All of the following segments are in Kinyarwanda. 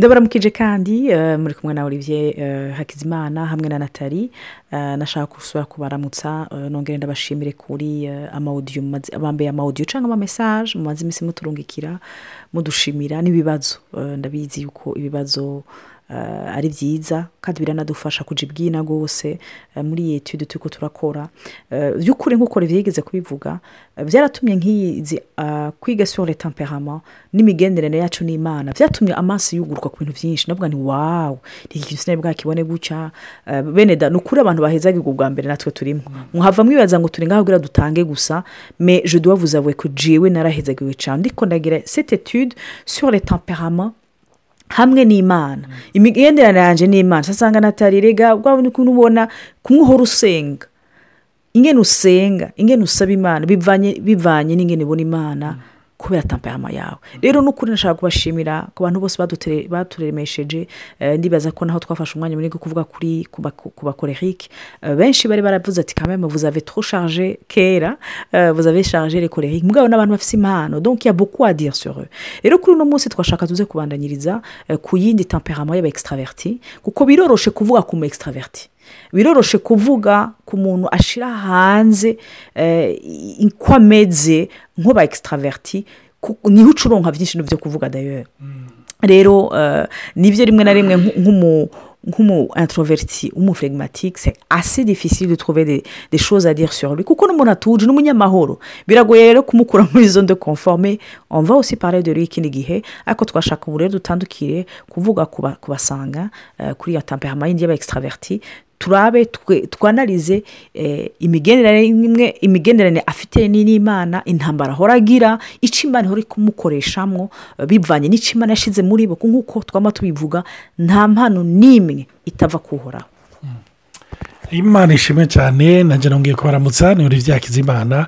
ndabaramukije kandi eh, muri kumwe na olivier eh, hakizimana hamwe na natali eh, nashaka gusura kubaramutsa nongere ndabashimire kuri amawudiyo bambaye amawudiyo cyangwa amamesaje mumaze iminsi muturungikira mudushimira n'ibibazo. Ndabizi yuko ibibazo ari byiza kandi biranadufasha kuja ibwina rwose eh, muri iyi etude turiko turakora Eh, by'ukuri nk'uko Olivier yigeze kubivuga eh, byaratumye nk'izi ah, kwiga sur le temperament n'imigenderanire yacu n'imana byatumye amaso yuguruka ku bintu byinshi. Ndavuga nti wawu iki kintu sinari bwakibone gutya. Eh, bene da ni ukuri abantu bahezagirwa ubwa mbere natwe turimo. Muhava mwibaza ngo turi ngaho kugira dutange gusa mais je dois vous avouer que jewe narahezagiwe cyane. Ndiko ndagira cette étude sur le temperament hamwe n'imana. Imigenderanire yanjye n'imana. Sasanga natali rega bwaba ukuntu ubona kumwe uhora usenga. Ingene usenga ingene usaba imana bivanye n'ingene ubona imana. Kubera tamperama yawe. Rero n'ukuri nashaka kubashimira ku bantu bose baturemesheje eh, ndibaza ko naho twafashe umwanya munini wo kuvuga kuri ku ba- ku bakorerike benshi bari baravuze ati kameme trop chargé kera. Eh, chargé les colériques mugabo n'abantu bafite impano donc il y a beaucoup à dire sur eux. Rero kuri uno munsi twashaka tuze kubandanyiriza eh, ku yindi temperament y'aba extraverti kuko biroroshe kuvuga ku mu extraverti. Biroroshe kuvuga ku muntu ashyira hanze eh, uko ameze nk'uba ku- ni ho uca uronka byinshi byo kuvuga dayeri rero eh, ni byo rimwe na rimwe nk- nk'umu nk'umu introverti umuflegmatique c'est assez difficile de trouver des, des choses à dire sur lui. Kuko n'umuntu atuje n'umunyamahoro biragoye rero kumukura muri zone de conforme on va aussi parler de lui ikindi gihe ariko twashaka ubu rero dutandukire kuvuga kuba- kubasanga eh, kuri iyo temperament yindi y'aba extraverti turabe twanalize eh, imigenderanire afite ni- n'imana intambara ahora agira icyo imana ihora kumukoreshamo eh, bivanye n'icyo imana yashyize muri bo nk'uko twaba tubivuga nta mpano n'imwe itava kuhoraho imana ishimwe cyane nanjye nongeye kubaramutsa ni buri Hakizimana.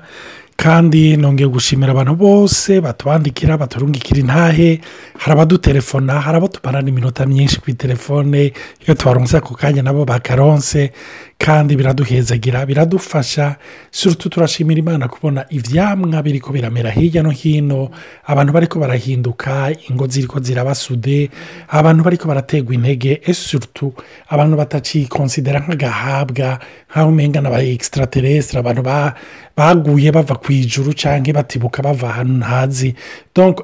Kandi nongeye gushimira abantu bose batubandikira baturungikira intahe hari abadutelefona hari abo tumarana iminota myinshi kuri telefone iyo tubaronse ako kanya nabo bakaronse. Kandi biraduhezagira biradufasha. Surutu turashimira imana kubona ibyamwa biri biramera hirya no hino. Abantu bari ko barahinduka ingo ziri ko zirabasude abantu bari ko barategwa intege. Ese surutu abantu batacikonsidera nk'agahabwa nk'aho umenga n'aba extraterrestre abantu ba- baguye bava ku ijuru cyangwa batibuka bava ahantu ntazi.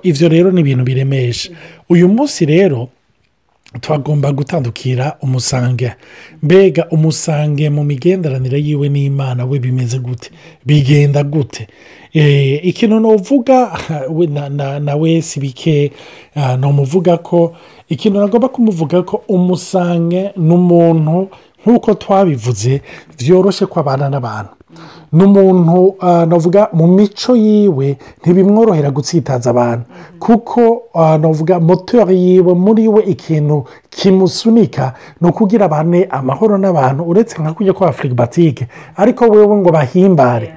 Ivyo rero ni ibintu biremesha. Uyu munsi rero twagomba gutandukira umusange. Mbega umusange mu migenderanire yiwe n'imana we bimeze gute? Bigenda gute? Eh, ikintu nuvuga we na- na- nawe si bike. Ah, numuvuga ko ikintu nagomba kumuvuga ko umusange ni umuntu nk'uko twabivuze byoroshye ko abana n'abantu. Ni umuntu ah, navuga mu mico yiwe ntibimworohera gutsitaza abantu. Kuko ah, navuga moteri yiwe muri we ikintu kimusunika ni ukugira abane amahoro n'abantu uretse nka kujya kwa firigibatike ariko wewe ngo bahimbare.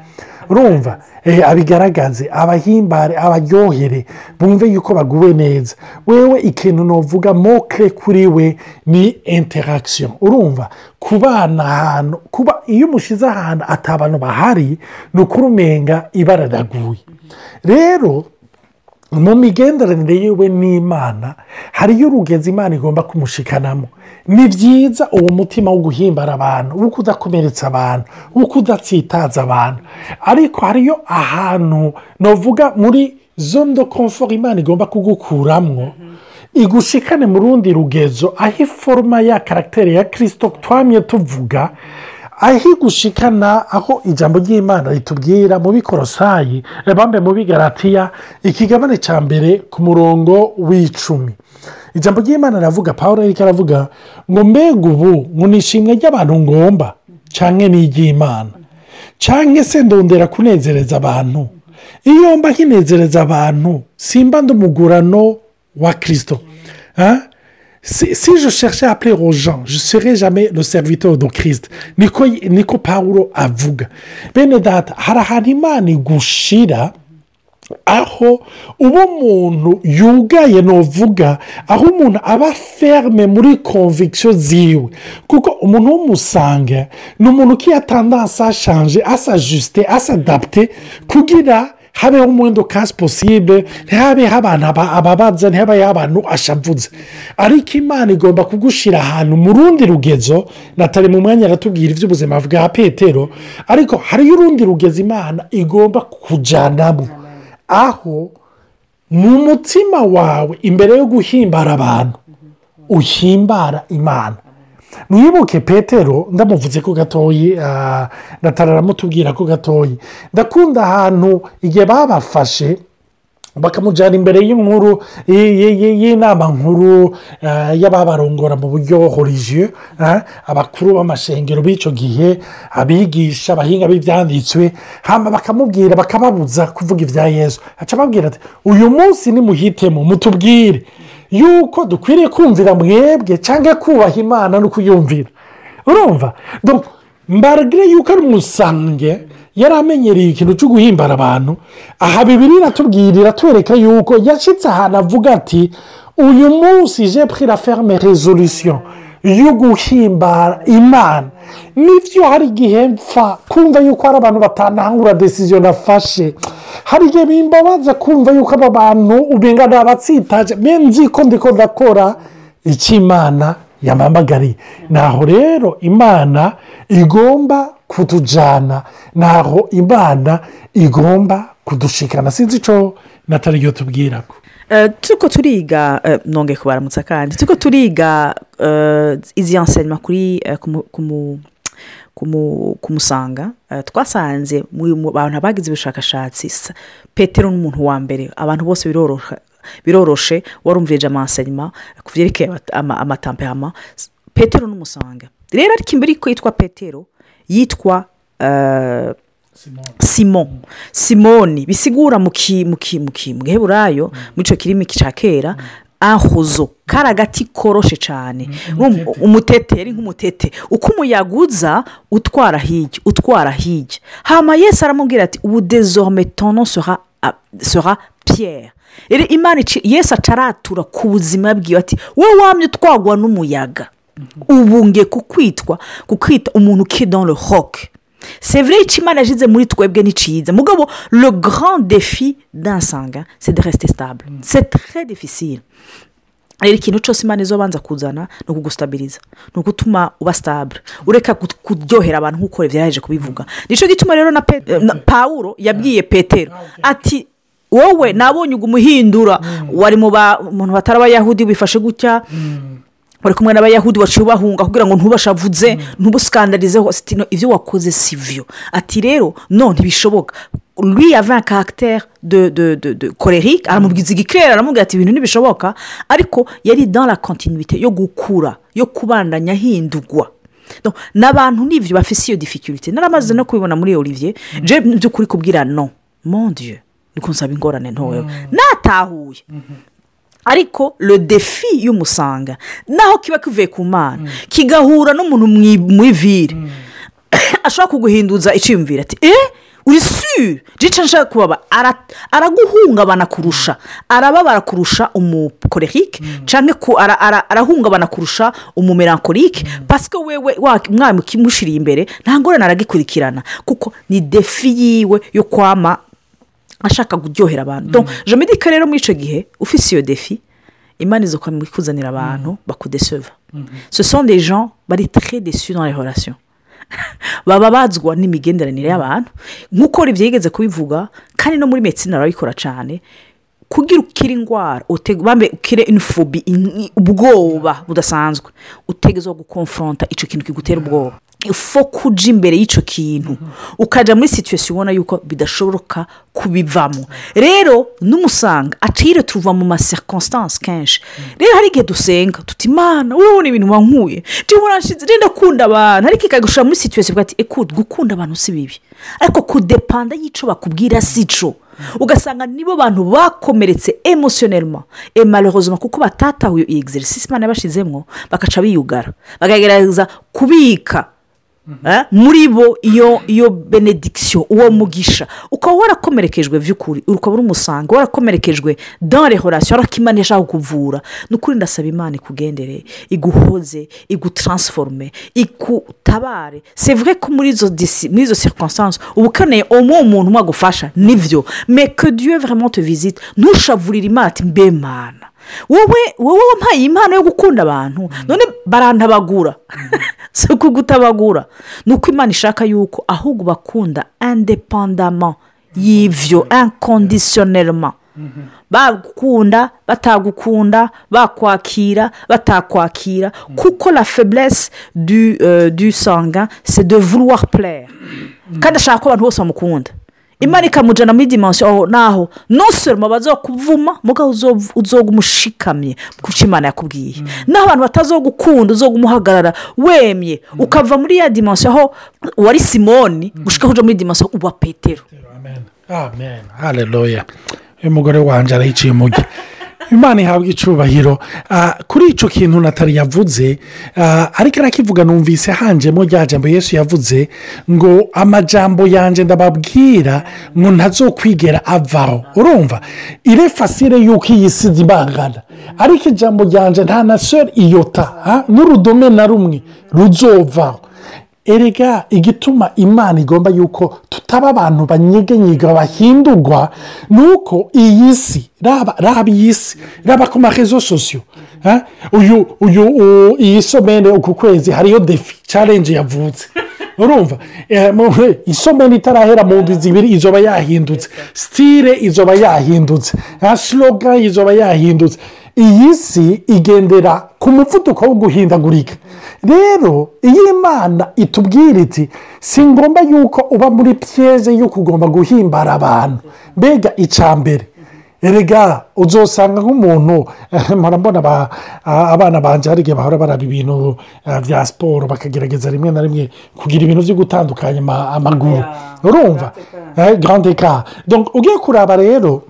Urumva eh, abigaragaze abahimbare abaryohere bumve yuko baguwe neza. Wewe ikintu navuga moke kuri we ni interagisiyo urumva kubana ahantu kuba iyo umushyize ahantu atabantu bahari ni ukuri umenga ibara riraguye. Rero mu migenderanire yiwe n'imana hariyo urugezi imana igomba kumushikanamo ni byiza uwo mutima wo guhimbara abantu wo kudakomeretsa abantu wo kudatsitaza abantu. Ariko hariyo ahantu navuga muri zone de imana igomba kugukuramo igushikane mu rundi rugezo aho iforoma ya karagiteri ya kirisito twamye tuvuga aho igushikana aho ijambo ry'imana ritubwira mu bikorosayi bambe mu bigaratiya ikigabane cya mbere ku murongo w'icumi. Ijambo ry'imana riravuga paul ariko aravuga ngo mbega ubu ngo ni ishimwe ry'abantu ngomba cyangwa ni iry'imana? Cyangwa se ndondera kunezereza abantu? Iyo mba nkinezereza abantu simba ndi umugurano wa kirisito Hein? Si, si je cherchais à appeler aux gens je serais jamais le serviteur de christ. Niko niko pawulo avuga bene data hari ahantu imana igushira aho uba umuntu yugaye nuvuga aho umuntu aba ferme muri conviction ziwe. Kuko umuntu w'umusange ni umuntu ukiyatandanse ashanje asajusite asadapte kugira habeho umuwendo kasi posibe ntihabeho abantu aba- ababaza ntihabeho abantu ashavuze. Ariko imana igomba kugushyira ahantu mu rundi rugezo natali mu mwanya aratubwira iby'ubuzima bwa petero ariko hariyo urundi rugezo imana igomba kujyanamo aho mu mutima wawe imbere yo guhimbara abantu uhimbara imana. Mwibuke petero ndamuvuze ko gatoyi ah, natali aramutubwira ko gatoyi. Ndakunda ahantu igihe babafashe bakamujyana imbere y'inkuru y'inama nkuru eh, y'ababarongora mu buryo horijiyo abakuru b'amashengero b'icyo gihe abigisha abahinga b'ibyanditswe hama bakamubwira bakababuza kuvuga ibya yesu. Aca ababwira ati uyu munsi nimuhitemo mutubwire. Yuko dukwiriye kumvira mwebwe cyangwa kubaha imana no kuyumvira. Urumva? Mbaragire yuko ari umusange yari amenyereye ikintu cyo guhimbara abantu. Aha bibiri iratubwira iratwereka yuko yashyitse ahantu avuga ati uyu munsi je pris la ferme resolution yo guhimbara imana. Nibyo hari igihe mpfa kumva yuko hari abantu batanahangura desiziyo nafashe. Hari igihe bimbabaza kumva yuko aba bantu ubenga ni abatsitaje nzi ko ndiko ndakora icyo imana yamamagariye. Naho rero imana igomba kutujyana naho imana igomba kudushikana sinzi icyo natali iyo tubwira ko Eh, turiko turiga eh, nongeye kubaramutsa kandi. Turiko turiga eh, izi enseignement kuri kumusanga. Eh, twasanze mu bantu bagize ubushakashatsi petero ni umuntu wa mbere. Abantu bose biroroshe warumvirije amanseignement ku byerekeye ama- ama- amatamperama petero n'umusanga. Rero ariko imbere ko yitwa petero yitwa eh, simon. Simoni bisigura mu ki mu ki mu ki mu giheburayo muri icyo kirimi cya kera ahuzo kari agati koroshe cyane umutete. umutete. yari nk'umutete. Uko umuyaga uza utwara hirya utwara hirya. Hama yesi aramubwira ati ubu dezorome tono sera a- sera piyeri rero imana yesi acaratura ku buzima bwiwe ati wowe wamye utwagwa n'umuyaga. Ubu nge kukwitwa kukwita umuntu ki dans le rock c'est vrai icyo imana yashyize muri twebwe ni cyiza mugabo le grand défi dansanga c'est de rester stable. C'est très difficile. Rero ikintu cyose imana izobanza kuzana ni ukugustabiriza ni ugutuma uba sitabure ureka ku- kuryohera abantu nk'uko yaje kubivuga ni cyo gituma rero na na pawuro yabwiye petero ati wowe nabonye umuhindura wari mu bantu batari abayahudi wifashe gutya. Uri kumwe n'abayahudi baciye ubahunga kugira ngo ntubashavuze ntubusikandarizeho sitino ibyo wakoze si byo ati rero no ntibishoboka. Lui avait un caractère de de de de colérique aramubwiza igikirere aramubwira ati ibintu ntibishoboka. Ariko yari dans la continuité yo gukura yo kubandanya ahindurwa Donc, n'abantu n'ibyo bafise iyo difficulté. Naramaze no kubibona muri olivier je by'ukuri kubwira no mon dieu niko nsaba ingorane ntoya natahuye. Ariko le defi y'umusanga naho kiba kivuye ku mana. Kigahura n'umuntu mwi- mw'ivire ashobora kuguhinduza icyiyumvira ati eee uri sure jica nshaka kubaba. Ara- araguhungabana kurusha. Arababara kurusha umukorerike cyangwa arahungabana kurusha umumerankorike pasike wewe wa- mwami ukimushyiriye imbere nta ngorane aragikurikirana. Kuko ni defi yiwe yo kwama ashaka kuryohera abantu. Dis que rero muri icyo gihe ufite iyo defi imana izo kuzanira abantu bakudeseva ce sont des gens bari très déçus dans les relations. Baba bazwa n'imigenderanire y'abantu. Nk'uko yigeze kubivuga kandi no muri medecine arabikora cyane kugira ukire indwara ukire inifobi in- ubwoba budasanzwe. Utegezwa gukonfronta icyo kintu kigutera ubwoba. Fo kuja imbere y'icyo kintu. Ukajya muri situwesiyo ubona yuko bidashoboka kubivamo. Rero n'umusanga acire tuva mu masirikonsitansi kenshi. Rero hari igihe dusenga tuti imana urabona ibintu wankuye. Njyewe urashize renda kunda abantu? Ariko ikagushira muri situwesiyo ati ekude gukunda abantu si bibi. Ariko kudepanda y'icyo bakubwira si cyo. Ugasanga nibo bantu bakomeretse emosiyonelma emarorozoma kuko batatahuye iyi egiserisisi imana yabashizemo bagaca biyugara. Bakagerageza kubika. Muri bo iyo iyo benedikisiyo uwo mugisha. Ukaba warakomerekejwe by'ukuri ukaba uri umusanga warakomerekejwe dore horasiyo ariko imana ishaka kukuvura ni ukuri ndasaba imana ikugendere iguhoze igutaransiforume igutabare. Sevure ko muri izo disi muri izo sirikonsansi uba ukeneye umwe umuntu umwe agufasha. Nibyo meke diyo vraiment te visite. Ntushavurire imana ati mbe mana wowe wowe wampaye impano yo gukunda abantu. None barantabagura. Si ukugutabagura ni uko imana ishaka yuko ahubwo bakunda independama y'ibyo inconditionnellement. Bagukunda batagukunda bakwakira batakwakira. Kuko la faiblesse du euh, du sanga c'est de vouloir plaire. Kandi ashaka ko abantu bose bamukunda. Imana ikamujyana muri dimansiyo aho naho ntusoroma bazakuvuma mugabo uzoga umushikamye kuko imana yakubwiye? Naho abantu batazogukunda uzoga umuhagarara wemye ukava muri ya dimansiyo aho wari simoni gushika ujya muri dimansiyo uba petero. Amen. Amen. Hareruya uyu mugore wanjye arayiciye umugi imana ihabwa icubahiro. Ah, kuri icyo kintu natali yavuze ah, ariko arakivuga numvise hanjemo rya jambo yesu yavuze ngo amajambo yanjye ndababwira ngo ntazokwigera avaho. Urumva? Ire fasire y'uko iyi si zibangana. Ariko ijambo ryanjye nta na seri iyota n'urudome na rumwe ruzovaho erega igituma imana igomba yuko tutaba abantu banyeganyiga bahindurwa ni uko iyi si raba iyi si raba ku marezo sosiyo uyu uyu iyi somene uku kwezi hariyo defi carenje yavutse. Urumva? Eh, isomene itarahera mu ndwi zibiri izoba yahindutse. Sitire izoba yahindutse. Slogan izoba yahindutse. Iyi si igendera ku muvuduko wo guhindagurika. Rero iyo imana itubwira iti si ngombwa yuko uba muri piyeze yo kugomba guhimbara abantu. Mbega icya mbere. Erega uzosanga nk'umuntu aba- abana banjye hari igihe bahora baraba ibintu eh, bya siporo bakagerageza rimwe na rimwe kugira ibintu byo gutandukanya ama- amaguru. Urumva? Eh, grande ka ugiye kuraba rero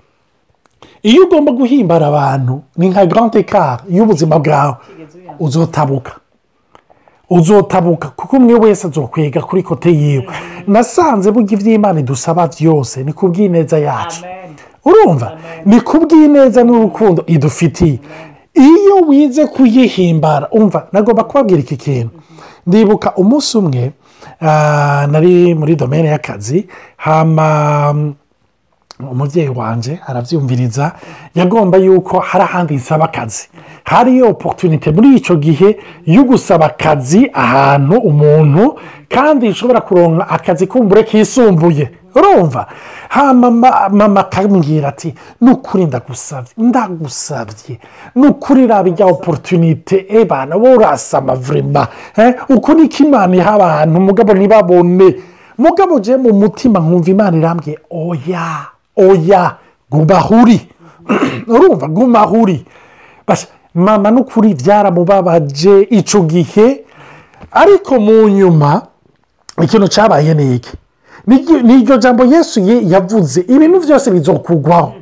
iyo ugomba guhimbara abantu ni nka garante kari y'ubuzima bwawe. Uzotabuka. Uzotabuka kuko umwe wese azokwiga kuri kote yiwe. Nasanze burya iby'imana idusaba byose ni ku bw'ineza yacu. Urumva? Ni ku bw'ineza n'urukundo idufitiye. Iyo wize kuyihimbara umva nagomba kubabwira iki kintu. Ndibuka umunsi umwe nari muri domene y'akazi hama umubyeyi wanjye arabyumviriza yagomba yuko hari ahandi nsaba akazi. Hariyo oporutunite muri icyo gihe yo gusaba akazi ahantu umuntu kandi ushobora kuronka akazi kumbure kisumbuye. Urumva? Mama akambwira ati ni ukuri ndagusabye ndagusabye ni ukuri raba ijya oporutunite ebana wowe urasama vurema eh, uku niko imana iha abantu mugabo ntibabone. Mugabo uje mu mutima nkumva imana irambwiye oya. Oya guma ahuri urumva guma ahuri Basha, mama n'ukuri byaramubabaje icyo gihe. Ariko mu nyuma ikintu cyabaye ni iki? Ni- iryo jambo yesu ye- yavuze ibintu byose bizokugwaho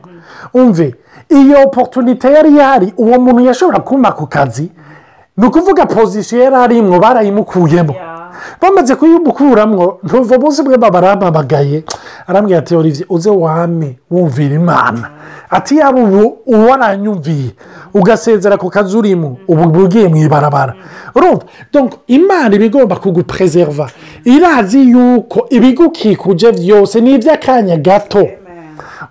umve iyo oporutunite yari ihari uwo muntu yashobora kuma ku kazi ni ukuvuga pozisiyo yari arimwo barayimukuyemo. Bamaze kuyimukuramo ntuva umunsi umwe barampamagaye arambwira ati olivier uze wame wumvira imana. Ati yaba ubu uwaranyumviye ugasezera ku kazi urimo ubu ugiye mu ibarabara. Urumva? Imana iba igomba kuguperezerva irazi yuko ibigukikuje byose ni iby'akanya gato.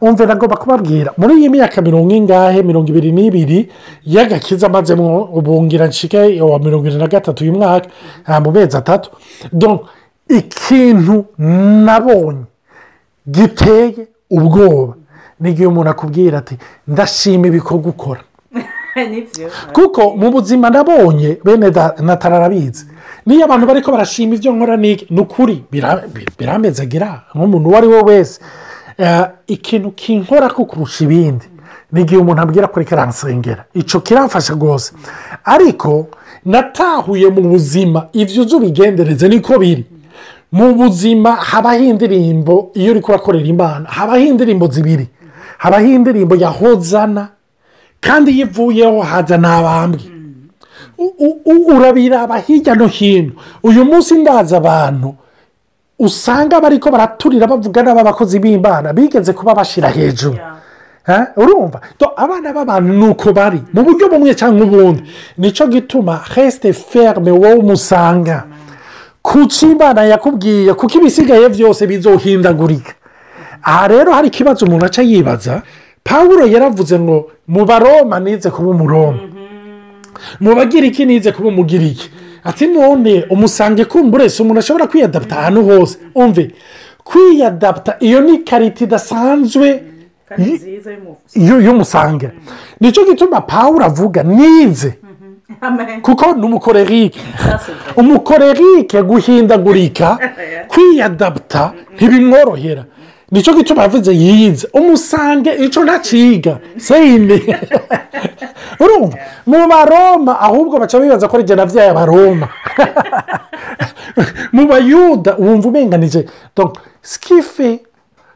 Umve nagomba kubabwira muri iyi myaka mirongo ingahe mirongo ibiri n'ibiri y'agakiza amazemo ubungira nshike wa mirongo irindwi na gatatu uyu mwaka mu mezi atatu. Ikintu nabonye giteye ubwoba n'igihe umuntu akubwira ati ndashima ibikorwa ukora. Kuko mu buzima nabonye bene arabizi. Niyo abantu bari ko barashima ibyo nkora ni ukuri bira- bi- biramezagira nk'umuntu uwo ari we wese. Ikintu kinkora ko kurusha ibindi. Ni igihe umuntu abwira ko reka aransengera icyo kiramfasha rwose. Ariko natahuye mu buzima. Ibyo uzi ubigendereze niko biri. Mu buzima habaho indirimbo iyo uri kurakorera imana. Habaho indirimbo zibiri. Habaho indirimbo ya hozana kandi iyo ivuyeho haza u- urabiraba hirya no hino. Uyu munsi ndaza abantu. Usanga bariko baraturira bavuga n'abakozi b'imana bigeze kuba bashyira hejuru. Urumva? Abana b'abantu ni uko bari? Mu buryo bumwe cyangwa ubundi. Nicyo gituma resite ferme wowe umusanga kuki imana yakubwiye? Kuko ibisigaye byose bizohindagurika? Aha rero hari ikibazo umuntu aca yibaza. Pawuro yaravuze ngo mu baroma nize kuba umuroma mu bagiriki nize kuba umugiriki. Ati none umusange kumbure si umuntu ashobora kwiyadapta ahantu hose umve? Kwiyadapta iyo ni karita idasanzwe y'umusange ni cyo gituma pawuro avuga nize. Kuko ni umukorerike. Umukorerike guhindagurika kwiyadapta ntibimworohera. Nicyo gituma yavuze yize. Umusange icyo ntakiga seyine urumva mu baroma ahubwo baca bibaza ko ari jye nabyaye abaroma mu bayuda wumva umenganije. Sikife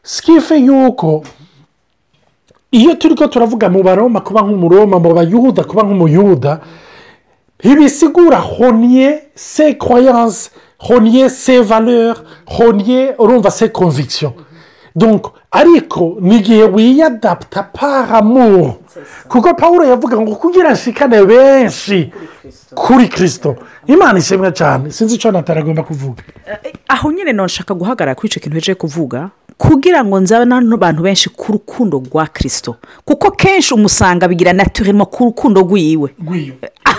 sikife yuko iyo turi ko turavuga mu baroma kuba nk'umuroma mu bayuda kuba nk'umuyuda ntibisigura honye se croyance honye se valeur honye urumva se conviction donc ariko ni igihe wiyadapta par amour kuko paul yavuga ngo kugira nshikane benshi kuri kirisito imana ishimwe cyane. Sinzi icyo nataragomba kuvuga. Aho nyine nshaka guhagarara kuri icyo kintu heje kuvuga kugira ngo nzabe n'abantu benshi ku rukundo rwa kirisito kuko kenshi umusanga bigira naturemo ku rukundo rw'iwe.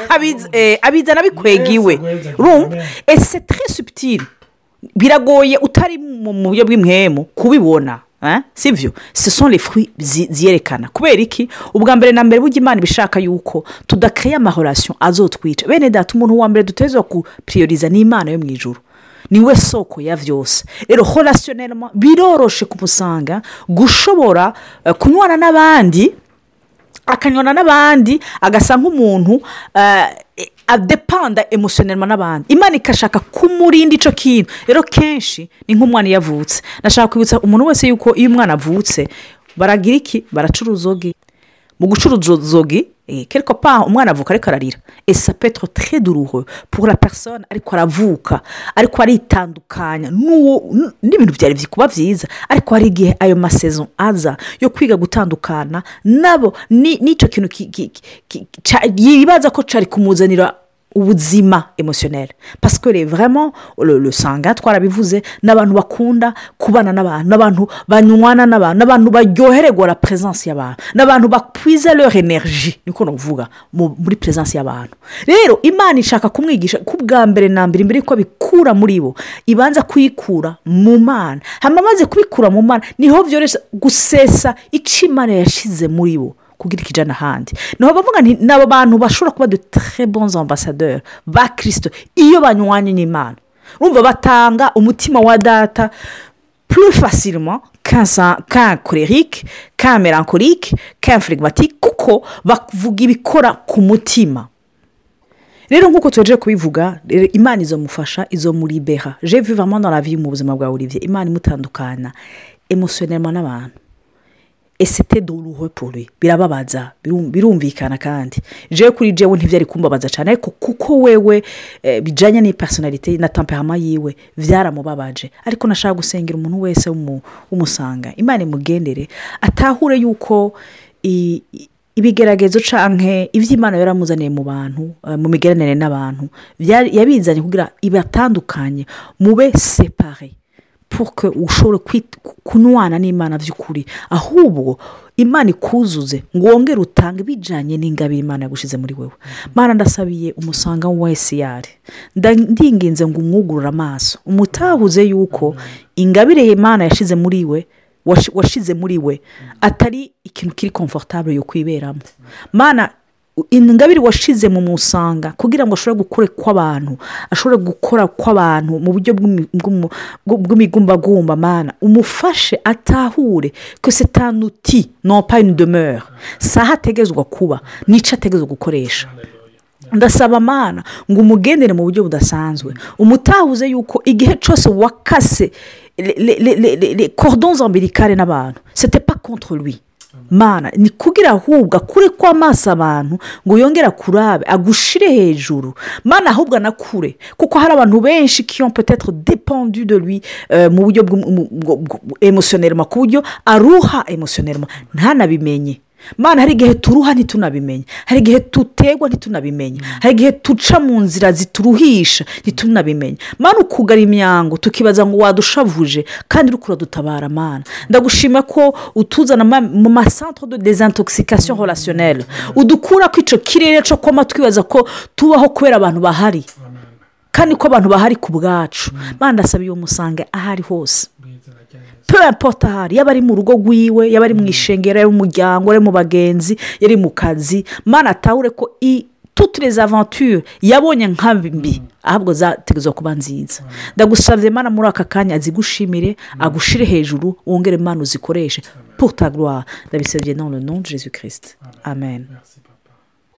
Abiz- eh, abizana bikwega iwe amen. ese tre subitire biragoye utari mu buryo bw'imwemu kubibona eh? si byo? Fruits zi- ziyerekana. Kubera iki? Ubwa mbere na mbere burya imana ibishaka yuko tudakaya amahorasiyo azotwica. Bene data umuntu wa mbere duteza ni imana yo mu ijoro ni we soko ya byose. Rero horasiyonelema biroroshe kumusanga gushobora eh, kunywana n'abandi akanywana n'abandi agasa nk'umuntu eh, adepanda emusiyonelma n'abandi imana ikashaka kumurinda icyo kintu. Rero kenshi ni nk'umwana iyo avutse. Nashaka kwibutsa umuntu wese yuko iyo umwana avutse baragira iki? Baracuruza ogi. Mu gucuruza ogi kereka pa umwana avuka ariko ararira esa petro tre duruwe pour la personne ariko aravuka ariko aritandukanya n'uwo n'ibintu byari kuba byiza ariko hari igihe ayo masezo aza yo kwiga gutandukana nabo ni- n'icyo kintu yibaza ko cyari kumuzanira ubuzima emusiyoneri pasike rero vraiment le le sanga twarabivuze ni abantu bakunda kubana n'abantu n'abantu banywana n'abantu n'abantu baryohererwa la presence y'abantu n'abantu bakwiza leur energy niko navuga mu- muri presence y'abantu rero imana ishaka kumwigisha ko ubwa mbere na mbere mbere yuko abikura muri bo ibanza kuyikura mu mana. Hanyuma amaze kubikura mu mana ni ho byoroshye gusesa icyo imana yashyize muri bo. Kugira ikijana ahandi. Niho bavuga ni abo bantu bashobora kuba de très bons ambassadeurs ba kirisito iyo banywanye n'imana. Urumva batanga umutima wa data plus facilement qu'un sa- qu'un colérique qu'un mélancolique qu'un phlegmatique kuko bavuga ibikora ku mutima. Rero nk'uko tugejeje kubivuga imana izomufasha izomuribera je dans la vie mu buzima bwa olivier imana imutandukana emusiyonelma n'abantu. Esete doruwe pore birababaza birum- birumvikana kandi. Jewe kuri jewe ntibyari kumbabaza cyane ariko kuko wewe eh, bijyanye n'ipasonarite na tamperama yiwe byaramubabaje ariko nashaka gusengera umuntu wese w'umu- w'umusanga imana imugendere atahure yuko ibigeragezo canke iby'imana yaramuzaniye mu bantu eh, mu migeranire n'abantu yabizanye kugira ibatandukanye mube separe puke ku- kunywana n'imana by'ukuri ahubwo imana ikuzuze ngo wongere utange bijyanye n'ingabire imana yagushyize muri wowe mana ndasabiye umusanga wese yari. Nda- ndinginze ngo umwugurure amaso. Umutahuze yuko ingabire imana yashyize muri we washize muri we atari ikintu kiri komfortable yo kwiberamo. Mana ingabire washize mu musanga kugira ngo ashobore gukora kw'abantu ashobore gukora kw'abantu mu buryo bw'imigumbagumba. Mana umufashe atahure. Ko setanuti une demeure. Saha ategezwa kuba n'icyo ategezwa gukoresha. Ndasaba amana ngo umugendere mu buryo budasanzwe. Umutahuze yuko igihe cyose wakase cordons umbilicales n'abantu contre lui. Mana ni kugira ahubwo akure kw'amaso abantu ngo yongere akurabe agushire hejuru. Mana ahubwo anakure kuko hari abantu benshi kiyo petetre dependu de lui eh, mu buryo emotionerema ku buryo aruha emotionerema ntanabimenye mana hari igihe turuha ntitunabimenye. Hari igihe tutegwa ntitunabimenye. Hari igihe tuca mu nzira zituruhisha ntitunabimenye. Mana ukugara imyango tukibaza ngo wadushavuje kandi uri kuradutabara mana. Ndagushima ko utuzana mu masantere de desintoxication relationnelle. Udukura ko icyo kirere cyo koma twibaza ko tubaho kubera abantu bahari. Kandi ko abantu bahari ku bwacu. Ndasaba iyo musange aho ari hose. Peu importe ahari yaba ari mu rugo rwiwe yaba ari mu ishengero yaba mu muryango yaba mu bagenzi yari mu kazi mana atahure ko i toutes les aventures yabonye nka mbi. Ahubwo zategetswe kuba nziza. Ndagusabye mana muri aka kanya azigushimire agushire hejuru wongere mana uzikoreshe. Pour ta gloire. Ndabisabye nom de jésus christ amen.